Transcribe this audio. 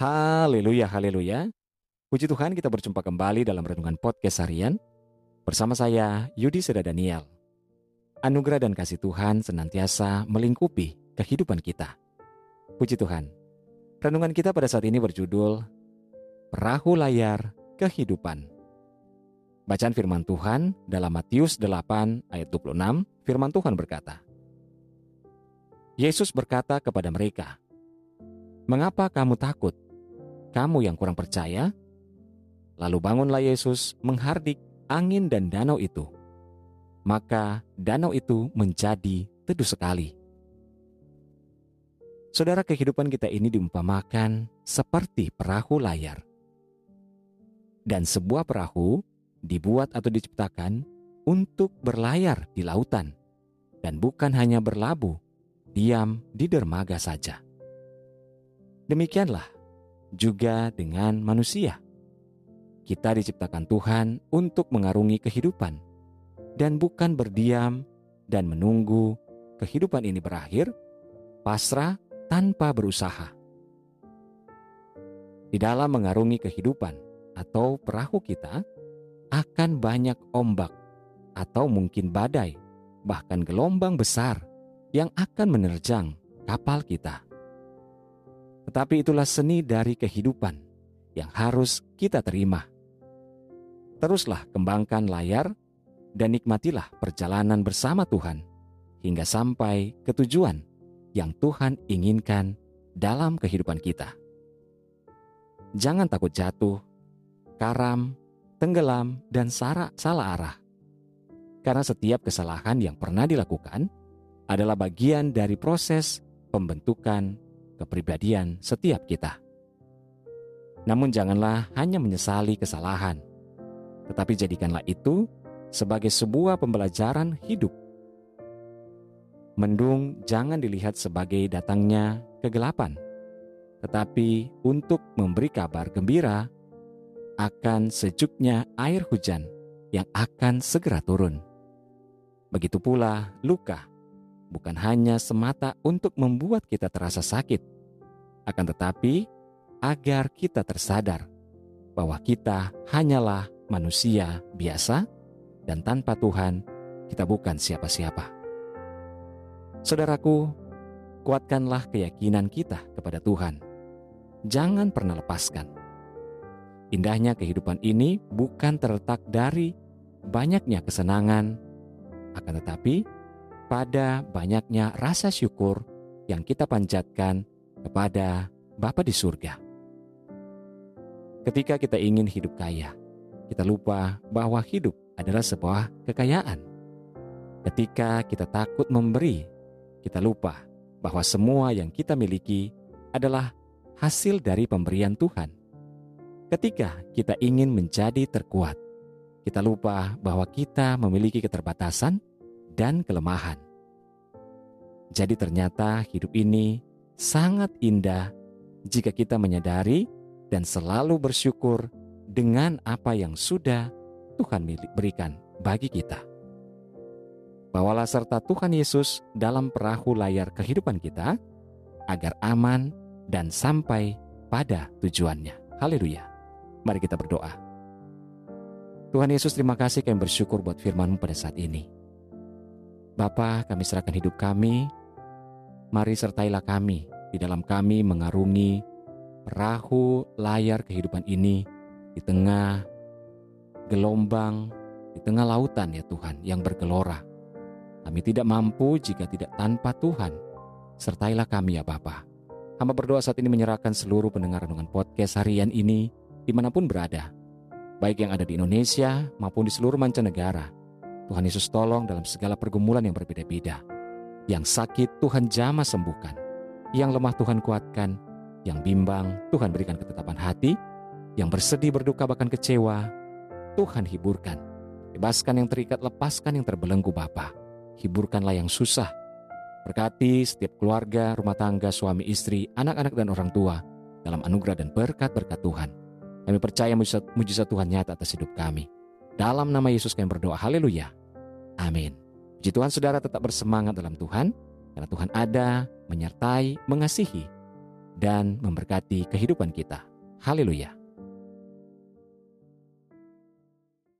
Haleluya, haleluya. Puji Tuhan kita berjumpa kembali dalam Renungan Podcast Harian. Bersama saya, Yudi Seda Daniel. Anugerah dan kasih Tuhan senantiasa melingkupi kehidupan kita. Puji Tuhan. Renungan kita pada saat ini berjudul Perahu Layar Kehidupan. Bacaan firman Tuhan dalam Matius 8 ayat 26, firman Tuhan berkata, Yesus berkata kepada mereka, Mengapa kamu takut? Kamu yang kurang percaya? Lalu bangunlah Yesus menghardik angin dan danau itu. Maka danau itu menjadi teduh sekali. Saudara kehidupan kita ini diumpamakan seperti perahu layar. Dan sebuah perahu dibuat atau diciptakan untuk berlayar di lautan dan bukan hanya berlabuh diam di dermaga saja. Demikianlah juga dengan manusia. Kita diciptakan Tuhan untuk mengarungi kehidupan dan bukan berdiam dan menunggu kehidupan ini berakhir, pasrah tanpa berusaha. Di dalam mengarungi kehidupan atau perahu kita akan banyak ombak atau mungkin badai, bahkan gelombang besar yang akan menerjang kapal kita. Tetapi itulah seni dari kehidupan yang harus kita terima. Teruslah kembangkan layar dan nikmatilah perjalanan bersama Tuhan hingga sampai ke tujuan yang Tuhan inginkan dalam kehidupan kita. Jangan takut jatuh, karam, tenggelam, dan salah arah. Karena setiap kesalahan yang pernah dilakukan adalah bagian dari proses pembentukan kepribadian setiap kita. Namun janganlah hanya menyesali kesalahan, tetapi jadikanlah itu sebagai sebuah pembelajaran hidup. Mendung jangan dilihat sebagai datangnya kegelapan, tetapi untuk memberi kabar gembira akan sejuknya air hujan yang akan segera turun. Begitu pula luka bukan hanya semata untuk membuat kita terasa sakit, akan tetapi agar kita tersadar bahwa kita hanyalah manusia biasa dan tanpa Tuhan kita bukan siapa-siapa. Saudaraku, kuatkanlah keyakinan kita kepada Tuhan. Jangan pernah lepaskan. Indahnya kehidupan ini bukan terletak dari banyaknya kesenangan, akan tetapi pada banyaknya rasa syukur yang kita panjatkan kepada Bapa di surga. Ketika kita ingin hidup kaya, kita lupa bahwa hidup adalah sebuah kekayaan. Ketika kita takut memberi, kita lupa bahwa semua yang kita miliki adalah hasil dari pemberian Tuhan. Ketika kita ingin menjadi terkuat, kita lupa bahwa kita memiliki keterbatasan dan kelemahan. Jadi ternyata hidup ini sangat indah jika kita menyadari dan selalu bersyukur dengan apa yang sudah Tuhan berikan bagi kita. Bawalah serta Tuhan Yesus dalam perahu layar kehidupan kita agar aman dan sampai pada tujuannya. Haleluya. Mari kita berdoa. Tuhan Yesus terima kasih kami bersyukur buat firman pada saat ini. Bapa, kami serahkan hidup kami. Mari sertailah kami di dalam kami mengarungi perahu layar kehidupan ini di tengah gelombang, di tengah lautan ya Tuhan yang bergelora. Kami tidak mampu jika tidak tanpa Tuhan. Sertailah kami ya Bapa. Hamba berdoa saat ini menyerahkan seluruh pendengar dengan podcast harian ini di mana pun berada. Baik yang ada di Indonesia maupun di seluruh mancanegara Tuhan Yesus tolong dalam segala pergumulan yang berbeda-beda. Yang sakit Tuhan jamah sembuhkan. Yang lemah Tuhan kuatkan. Yang bimbang Tuhan berikan ketetapan hati. Yang bersedih berduka bahkan kecewa Tuhan hiburkan. Bebaskan yang terikat, lepaskan yang terbelenggu Bapa. Hiburkanlah yang susah. Berkati setiap keluarga, rumah tangga, suami, istri, anak-anak dan orang tua dalam anugerah dan berkat-berkat Tuhan. Kami percaya mujizat, mujizat Tuhan nyata atas hidup kami. Dalam nama Yesus kami berdoa. Haleluya. Amin. Puji Tuhan saudara tetap bersemangat dalam Tuhan, karena Tuhan ada, menyertai, mengasihi, dan memberkati kehidupan kita. Haleluya!